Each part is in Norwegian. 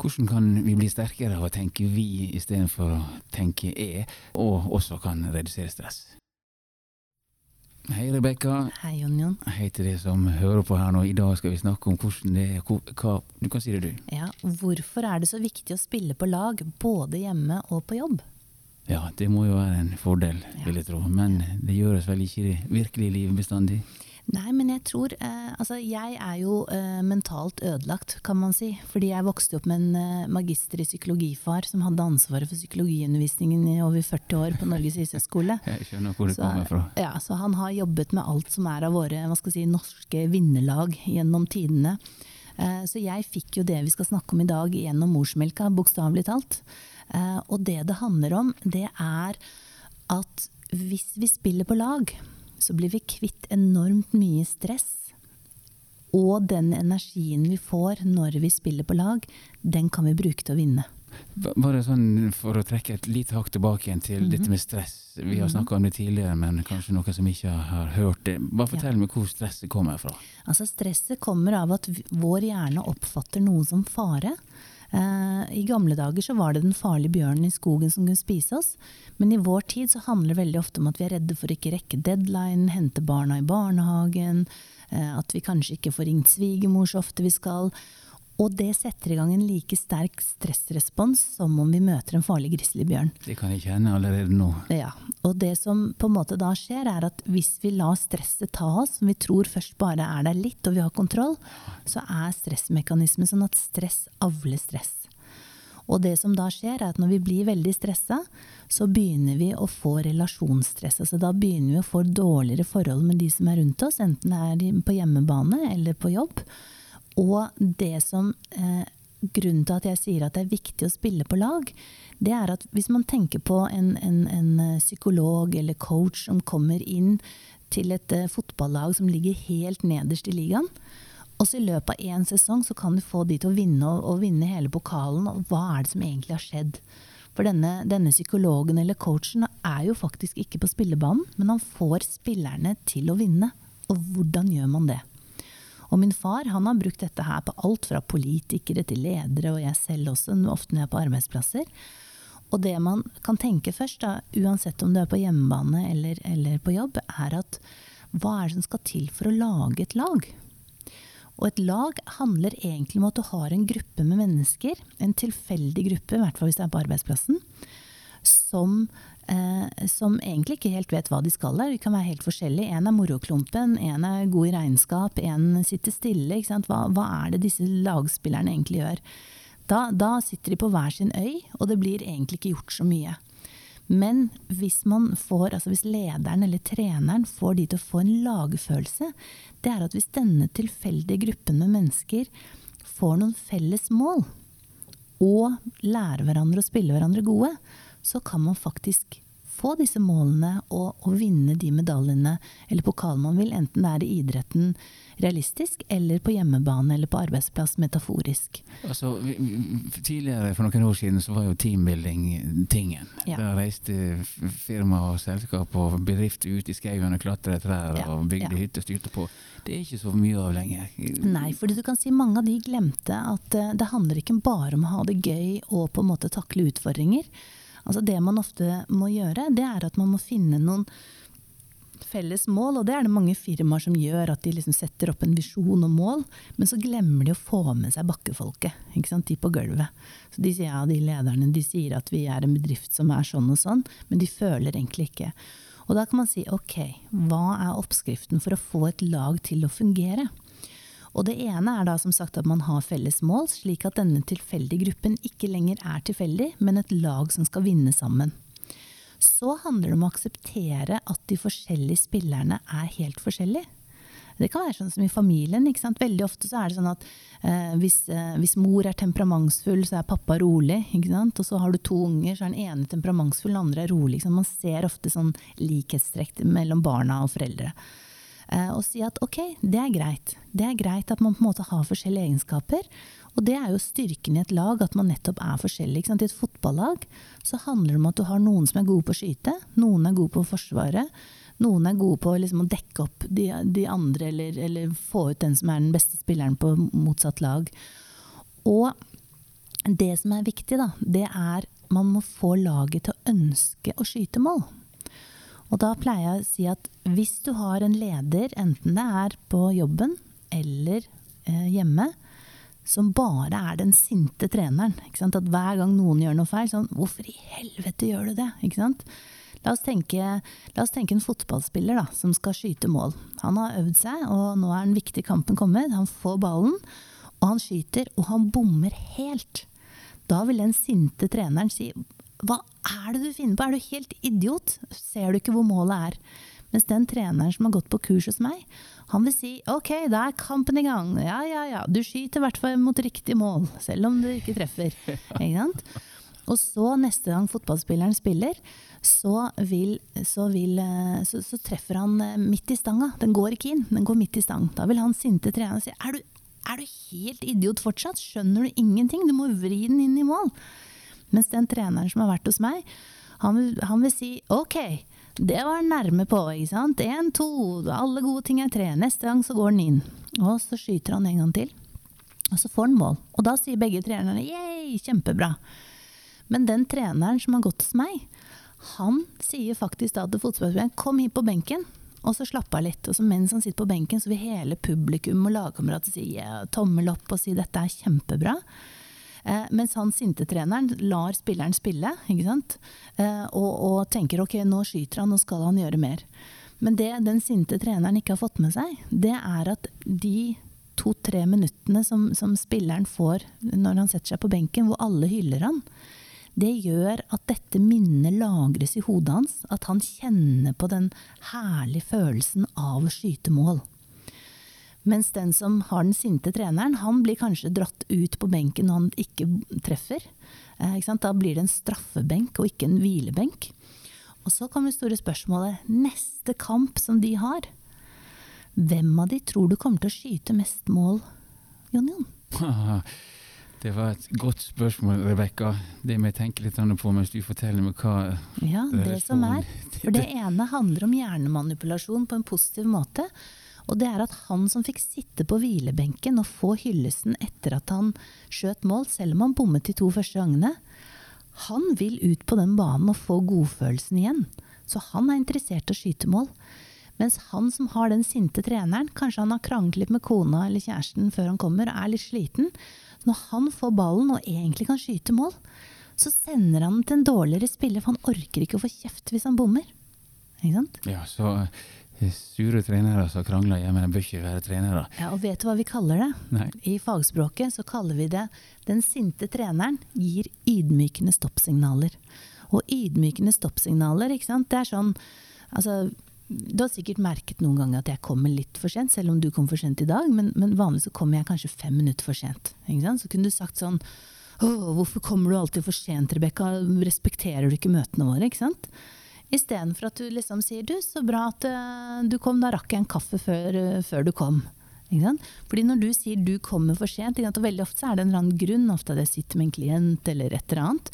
Hvordan kan vi bli sterkere av å tenke vi istedenfor å tenke jeg, og også kan redusere stress? Hei, Rebekka. Hei, Jon Jon. Hei til de som hører på her nå. I dag skal vi snakke om hvordan det er hva, Du kan si det, du. Ja, Hvorfor er det så viktig å spille på lag, både hjemme og på jobb? Ja, det må jo være en fordel, vil jeg tro. Men det gjøres vel ikke i det virkelige livet bestandig? Nei, men jeg tror eh, Altså, jeg er jo eh, mentalt ødelagt, kan man si. Fordi jeg vokste opp med en eh, magister i psykologifar som hadde ansvaret for psykologiundervisningen i over 40 år på Norges idrettshøgskole. Jeg skjønner hvor det kommer fra. Ja, så han har jobbet med alt som er av våre hva skal si, norske vinnerlag gjennom tidene. Eh, så jeg fikk jo det vi skal snakke om i dag gjennom morsmelka, bokstavelig talt. Eh, og det det handler om, det er at hvis vi spiller på lag, så blir vi kvitt enormt mye stress. Og den energien vi får når vi spiller på lag, den kan vi bruke til å vinne. Bare sånn for å trekke et lite hakk tilbake igjen til mm -hmm. dette med stress. Vi har -hmm. snakka om det tidligere, men kanskje noen som ikke har hørt det. Bare fortell ja. meg hvor stresset kommer fra. Altså Stresset kommer av at vår hjerne oppfatter noe som fare. Uh, I gamle dager så var det den farlige bjørnen i skogen som kunne spise oss. Men i vår tid så handler det veldig ofte om at vi er redde for å ikke rekke deadline, hente barna i barnehagen, uh, at vi kanskje ikke får ringt svigermor så ofte vi skal. Og det setter i gang en like sterk stressrespons som om vi møter en farlig grizzlybjørn. Det kan jeg kjenne allerede nå. Ja, Og det som på en måte da skjer, er at hvis vi lar stresset ta oss, som vi tror først bare er der litt og vi har kontroll, så er stressmekanismen sånn at stress avler stress. Og det som da skjer, er at når vi blir veldig stressa, så begynner vi å få relasjonsstress. Altså da begynner vi å få dårligere forhold med de som er rundt oss, enten det er på hjemmebane eller på jobb. Og det som eh, Grunnen til at jeg sier at det er viktig å spille på lag, det er at hvis man tenker på en, en, en eh, psykolog eller coach som kommer inn til et uh, fotballag som ligger helt nederst i ligaen, og så i løpet av én sesong så kan du få de til å vinne og, og, vinne hele pokalen. Og hva er det som egentlig har skjedd? For denne, denne, psykologen eller coachen er jo faktisk ikke på spillebanen, men han får spillerne til å vinne. Og hvordan gjør man det? Og min far han har brukt dette her på alt fra politikere til ledere, og jeg selv også, ofte når jeg er på arbeidsplasser. Og det man kan tenke først, da, uansett om du er på hjemmebane eller, eller på jobb, er at hva er det som skal til for å lage et lag? Og et lag handler egentlig om at du har en gruppe med mennesker, en tilfeldig gruppe, i hvert fall hvis det er på arbeidsplassen, som eh, som egentlig ikke helt vet hva de skal der. De kan være helt forskjellige. En er moroklumpen, en er god i regnskap, en sitter stille. Hva, hva, er det disse lagspillerne egentlig gjør? Da, da sitter de på hver sin øy, og det blir egentlig ikke gjort så mye. Men hvis, får, altså hvis lederen eller treneren får de til å få en lagfølelse, det er at hvis denne tilfeldige gruppen med mennesker får noen felles mål, og lærer hverandre å spille hverandre gode, så kan man faktisk få disse målene og, og, vinne de medaljene eller pokalen man vil, enten det er i idretten realistisk, eller på hjemmebane eller på arbeidsplass metaforisk. Altså, tidligere, For noen år siden, så var jo teambuilding tingen. Ja. Da reiste firma og selskap og bedrift ut i skauen og klatret trær ja. og bygde ja. hytter styrte på. Det er ikke så mye av lenger. Nei, for du kan si mange av de glemte at uh, det handler ikke bare om å ha det gøy og på en måte takle utfordringer. Altså det man ofte må gjøre, det er at man må finne noen felles mål, og det er det mange firmaer som gjør, at de liksom setter opp en visjon og mål, men så glemmer de å få med seg bakkefolket, de på gulvet. Så de ja, de lederne de sier at vi er en bedrift som er sånn og sånn, men de føler egentlig ikke. Og da kan man si ok, hva er oppskriften for å få et lag til å fungere? Og det ene er da som sagt at man har felles mål, slik at denne tilfeldige gruppen ikke lenger er tilfeldig, men et lag som skal vinne sammen. Så handler det om å akseptere at de forskjellige spillerne er helt forskjellige. Det kan være sånn som i familien. ikke sant? Veldig ofte så er det sånn at eh, hvis, eh, hvis, mor er temperamentsfull, så er pappa rolig. ikke sant? Og så har du to unger, så er den ene temperamentsfull, den andre er rolig. Man ser ofte sånn likhetstrekk mellom barna og foreldre. Eh, og si at ok, det er greit. Det er greit at man på en måte har forskjellige egenskaper. Og det er jo styrken i et lag, at man nettopp er forskjellig. I et fotballag så handler det om at du har noen som er gode på å skyte, noen er gode på forsvaret, noen er gode på liksom å dekke opp de, de andre, eller, eller, få ut den som er den beste spilleren på motsatt lag. Og det som er viktig, da, det er man må få laget til å ønske å skyte mål. Og da pleier jeg å si at hvis du har en leder, enten det er på jobben eller eh, hjemme, som bare er den sinte treneren. At hver gang noen gjør noe feil, sånn Hvorfor i helvete gjør du det? La oss, tenke, la oss tenke en fotballspiller da, som skal skyte mål. Han har øvd seg, og nå er den viktige kampen kommet. Han får ballen, og han skyter, og han bommer helt. Da vil den sinte treneren si hva er det du finner på, er du helt idiot? Ser du ikke hvor målet er? Mens den treneren som har gått på kurs hos meg, han vil si ok, da er kampen i gang. Ja, ja, ja, du skyter i hvert fall mot riktig mål, selv om du ikke treffer. Ikke sant? Og så neste gang fotballspilleren spiller, så, vil, så, vil, eh, så, så, treffer han eh, midt i stanga. Den går ikke inn, den går midt i stang. Da vil han sinte treneren si er du, er du helt idiot fortsatt? Skjønner du ingenting? Du må vri den inn i mål. Mens den treneren som har vært hos meg, han han vil si ok, det var nærme på, ikke sant. Én, to, alle gode ting er tre. Neste gang så går den inn. Og så skyter han en gang til. Og så får han mål. Og da sier begge trenerne yeah, kjempebra. Men den treneren som har gått hos meg, han sier faktisk da til fotballspilleren kom hit på benken. Og så slappe av litt. Og så mens han sitter på benken, så vil hele publikum og lagkamerater si yeah, tommel opp og si dette er kjempebra. Eh, mens han sinte-treneren lar spilleren spille eh, og, og, tenker ok, nå skyter han, nå skal han gjøre mer. Men det den sinte treneren ikke har fått med seg, det er at de to-tre minuttene som, som, spilleren får når han setter seg på benken, hvor alle hyller han, det gjør at dette minnet lagres i hodet hans. At han kjenner på den herlige følelsen av å skyte mål. Mens den som har den sinte treneren, han blir kanskje dratt ut på benken når han ikke treffer. Eh, ikke da blir det en straffebenk og ikke en hvilebenk. Og så kommer det store spørsmålet neste kamp som de har. Hvem av de tror du kommer til å skyte mest mål, Jon Jon? Det var et godt spørsmål, Rebekka. Det må jeg tenke litt på mens du forteller meg hva Ja, det som er. For det ene handler om hjernemanipulasjon på en positiv måte. Og det er at han som fikk sitte på hvilebenken og få hyllesten etter at han skjøt mål, selv om han bommet de to første gangene, han vil ut på den banen og få godfølelsen igjen. Så han er interessert i å skyte mål. Mens han som har den sinte treneren, kanskje han har kranglet med kona eller kjæresten før han kommer og er litt sliten. Når han får ballen og egentlig kan skyte mål, så sender han den til en dårligere spiller, for han orker ikke å få kjeft hvis han bommer. Ikke sant? Ja, så Sure trenere som krangler hjemme, de bør ikke være trenere. Ja, og vet du hva vi kaller det? Nei. I fagspråket så kaller vi det 'den sinte treneren gir ydmykende stoppsignaler'. Og ydmykende stoppsignaler, ikke sant, det er sånn altså, Du har sikkert merket noen ganger at jeg kommer litt for sent, selv om du kom for sent i dag, men, men vanligvis så kommer jeg kanskje fem minutter for sent. Så kunne du sagt sånn Å, hvorfor kommer du alltid for sent, Rebekka? Respekterer du ikke møtene våre? ikke sant? Istedenfor at du liksom sier 'du, så bra at uh, du kom, da rakk jeg en kaffe før, uh, før du kom'. Fordi når du sier 'du kommer for sent', og veldig ofte er det en eller annen grunn, ofte at jeg sitter med en klient eller et eller annet,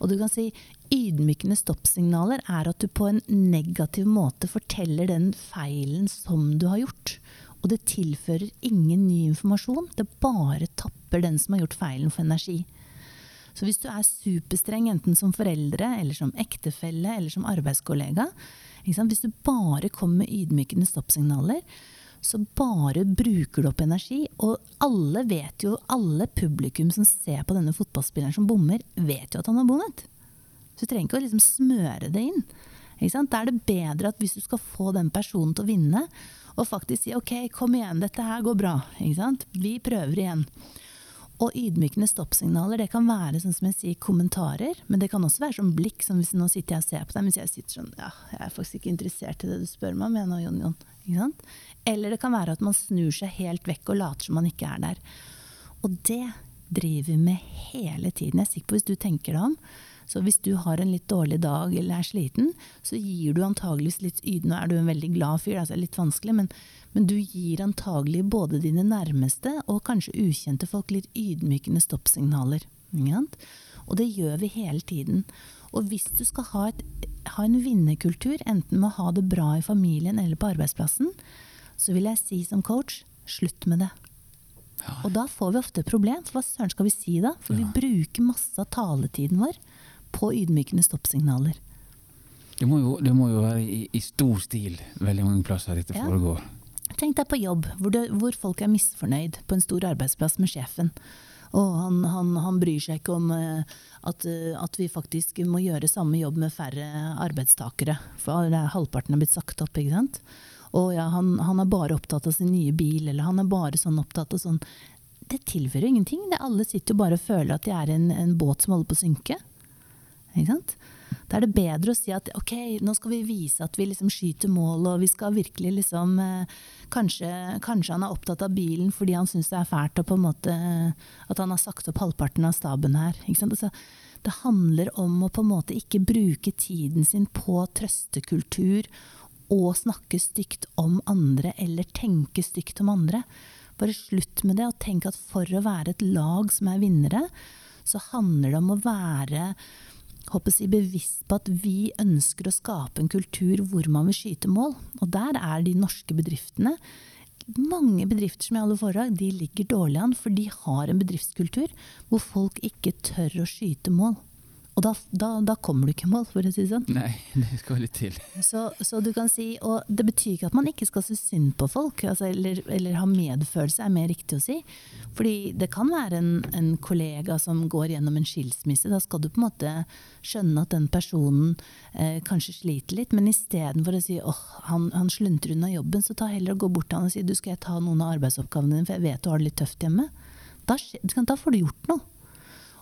og du kan si ydmykende stoppsignaler er at du på en negativ måte forteller den feilen som du har gjort. Og det tilfører ingen ny informasjon, det bare tapper den som har gjort feilen, for energi. Så hvis du er superstreng, enten som foreldre, eller som ektefelle, eller som arbeidskollega, hvis du bare kommer med ydmykende stoppsignaler, så bare bruker du opp energi. Og alle vet jo, alle publikum som ser på denne fotballspilleren som bommer, vet jo at han har bommet. Så du trenger ikke å liksom smøre det inn. Da er det bedre at hvis du skal få den personen til å vinne, og faktisk si OK, kom igjen, dette her går bra. Vi prøver igjen. Og ydmykende stoppsignaler det kan være sånn som jeg sier, kommentarer, men det kan også være sånn blikk, som hvis nå sitter jeg og ser på deg mens jeg sitter sånn Ja, jeg er faktisk ikke interessert i det du spør meg om, jeg nå, Jon Jon. Ikke sant? Eller det kan være at man snur seg helt vekk og later som man ikke er der. Og det driver vi med hele tiden. Jeg er sikker på hvis du tenker deg om, så hvis du har en litt dårlig dag eller er sliten, så gir du antageligvis litt yd... Nå er du en veldig glad fyr, altså litt vanskelig, men, men, du gir antagelig både dine nærmeste og kanskje ukjente folk litt ydmykende stoppsignaler. Og det gjør vi hele tiden. Og hvis du skal ha, et, ha en vinnerkultur, enten med å ha det bra i familien eller på arbeidsplassen, så vil jeg si som coach slutt med det. Ja. Og da får vi ofte et problem, for hva søren skal vi si da? For ja. vi bruker masse av taletiden vår på ydmykende stoppsignaler. Det må jo, det må jo være i, i, stor stil veldig mange plasser dette ja. foregår. Tenk deg på jobb, hvor, det, hvor, folk er misfornøyd på en stor arbeidsplass med sjefen. Og han, han, han bryr seg ikke om uh, at, uh, at, vi faktisk må gjøre samme jobb med færre arbeidstakere. For halvparten er blitt sagt opp, ikke sant. Og ja, han, han, er bare opptatt av sin nye bil, eller han er bare sånn opptatt av sånn. Det tilfører ingenting. Det, alle sitter jo bare og føler at de er en, en båt som holder på å synke. Da er det bedre å si at ok, nå skal vi vise at vi liksom skyter mål, og vi skal virkelig liksom eh, kanskje, kanskje, han er opptatt av bilen fordi han syns det er fælt på en måte, at han har sagt opp halvparten av staben her. Altså, det handler om å på en måte ikke bruke tiden sin på trøstekultur og snakke stygt om andre eller tenke stygt om andre. Bare slutt med det, og tenk at for å være et lag som er vinnere, så handler det om å være håper jeg, bevisst på at vi ønsker å skape en kultur hvor man vil skyte mål. Og der er de norske bedriftene mange bedrifter som i alle foredrag, de ligger dårlig an, for de har en bedriftskultur hvor folk ikke tør å skyte mål. Og da, da, da, kommer du ikke i mål, for å si det sånn. Nei, det skal litt til. Så, så, du kan si, Og det betyr ikke at man ikke skal se synd på folk, altså, eller, eller, ha medfølelse, er mer riktig å si. Fordi det kan være en, en, kollega som går gjennom en skilsmisse. Da skal du på en måte skjønne at den personen eh, kanskje sliter litt, men istedenfor å si åh, han, han slunter unna jobben, så ta heller og gå bort til han og si du skal jeg ta noen av arbeidsoppgavene dine, for jeg vet du har det litt tøft hjemme. Da, da får du gjort noe.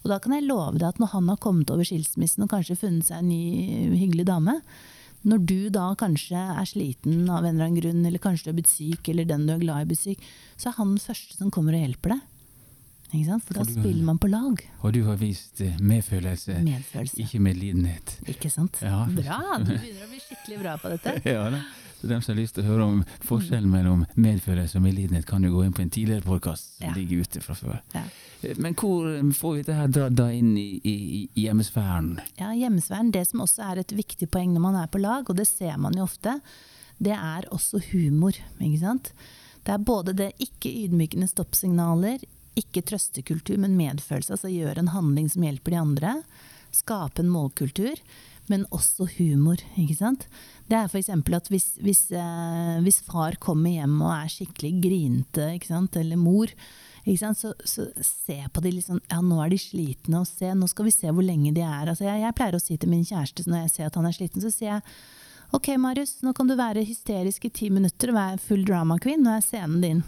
Og da kan jeg love deg at når han har kommet over skilsmissen og kanskje funnet seg en ny hyggelig dame, når du da kanskje er sliten av en eller annen grunn, eller kanskje du har blitt syk, eller den du er glad i blir syk, så er han den første som kommer og hjelper deg. For da du, spiller man på lag. Og du har vist eh, medfølelse, medfølelse. ikke medlidenhet. Ikke sant. Ja. Bra! Du begynner å bli skikkelig bra på dette. ja, da. Så dem som har lyst til å høre om forskjellen mellom medfølelse og medlidenhet, kan jo gå inn på en tidligere podkast som ja. ligger ute fra før. Ja. Eh, men hvor eh, får vi dette her dratt inn i, i, i hjemmesfæren? Ja, hjemmesfæren, Det som også er et viktig poeng når man er på lag, og det ser man jo ofte, det er også humor. ikke sant? Det er både det ikke ydmykende stoppsignaler, ikke trøstekultur, men medfølelse. Altså gjøre en handling som hjelper de andre. Skape en målkultur men også humor. ikke sant? Det er f.eks. at hvis, hvis, eh, hvis, far kommer hjem og er skikkelig grinete, eller mor, så, så, se på de liksom Ja, nå er de slitne, og se, nå skal vi se hvor lenge de er. Altså, jeg, jeg, pleier å si til min kjæreste når jeg ser at han er sliten, så sier jeg OK, Marius, nå kan du være hysterisk i ti minutter og være full drama queen. Nå er scenen din.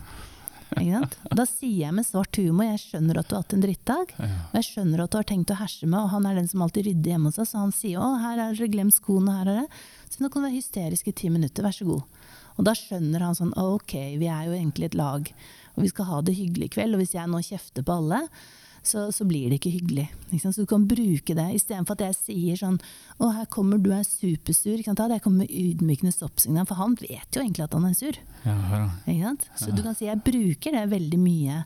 Da sier jeg med svart humor jeg skjønner at du har hatt en drittdag. Og jeg skjønner at du har tenkt å herse med, og han er den som alltid rydder hjemme hos oss. Så han sier å, her har dere glemt skoene, her er det. Så nå kan du være hysterisk i ti minutter, vær så god. Og da skjønner han sånn ok, vi er jo egentlig et lag, og vi skal ha det hyggelig i kveld. Og hvis jeg nå kjefter på alle, så, så, blir det ikke hyggelig. Ikke så du kan bruke det istedenfor at jeg sier sånn Å, her kommer du er supersur. Ikke sant? Da jeg kommer med ydmykende stoppsignal, for han vet jo egentlig at han er sur. Ja, ikke sant? Så du kan si jeg bruker det veldig mye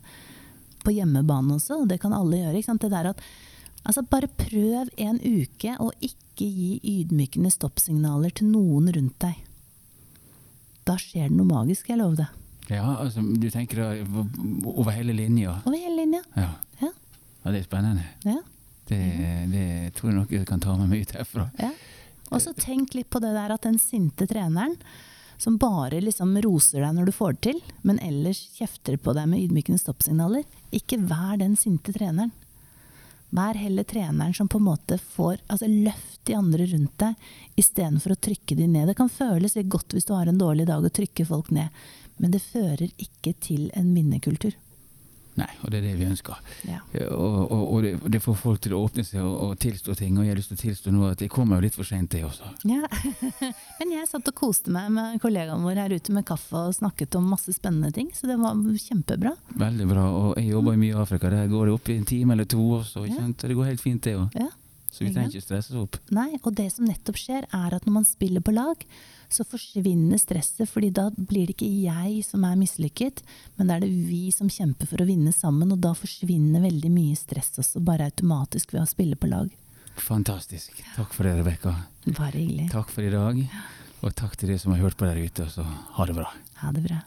på hjemmebane også, og det kan alle gjøre. Ikke sant? Det der at Altså, bare prøv en uke å ikke gi ydmykende stoppsignaler til noen rundt deg. Da skjer det noe magisk, jeg lover det. Ja, altså du tenker over hele linja? Over hele linja. Ja. ja. Ja, det er spennende. Ja. Det, det, tror jeg nok jeg kan ta med meg ut herfra. Ja. Og så tenk litt på det der at den sinte treneren som bare liksom roser deg når du får det til, men ellers kjefter på deg med ydmykende stoppsignaler. Ikke vær den sinte treneren. Vær heller treneren som på en måte får altså Løft de andre rundt deg istedenfor å trykke de ned. Det kan føles litt godt hvis du har en dårlig dag og trykker folk ned, men det fører ikke til en minnekultur. Nei, og det er det vi ønsker. Ja. Og, og, og det, det, får folk til å åpne seg og, og, tilstå ting. Og jeg har lyst til å tilstå nå at jeg kommer jo litt for seint, det også. Ja. Men jeg satt og koste meg med kollegaene våre her ute med kaffe og snakket om masse spennende ting, så det var kjempebra. Veldig bra. Og jeg jobber mye i Afrika. Der går det opp i en time eller to også. Ja. Det går helt fint, det òg. Så vi trenger ikke stresse opp. Nei, og det som nettopp skjer, er at når man spiller på lag, så forsvinner stresset. fordi da blir det ikke jeg som er mislykket, men da er det vi som kjemper for å vinne sammen. Og da forsvinner veldig mye stress også, bare automatisk ved å spille på lag. Fantastisk. Takk for det, Rebekka. Bare hyggelig. Takk for i dag. Og takk til de som har hørt på der ute. Og så ha det bra. Ha det bra.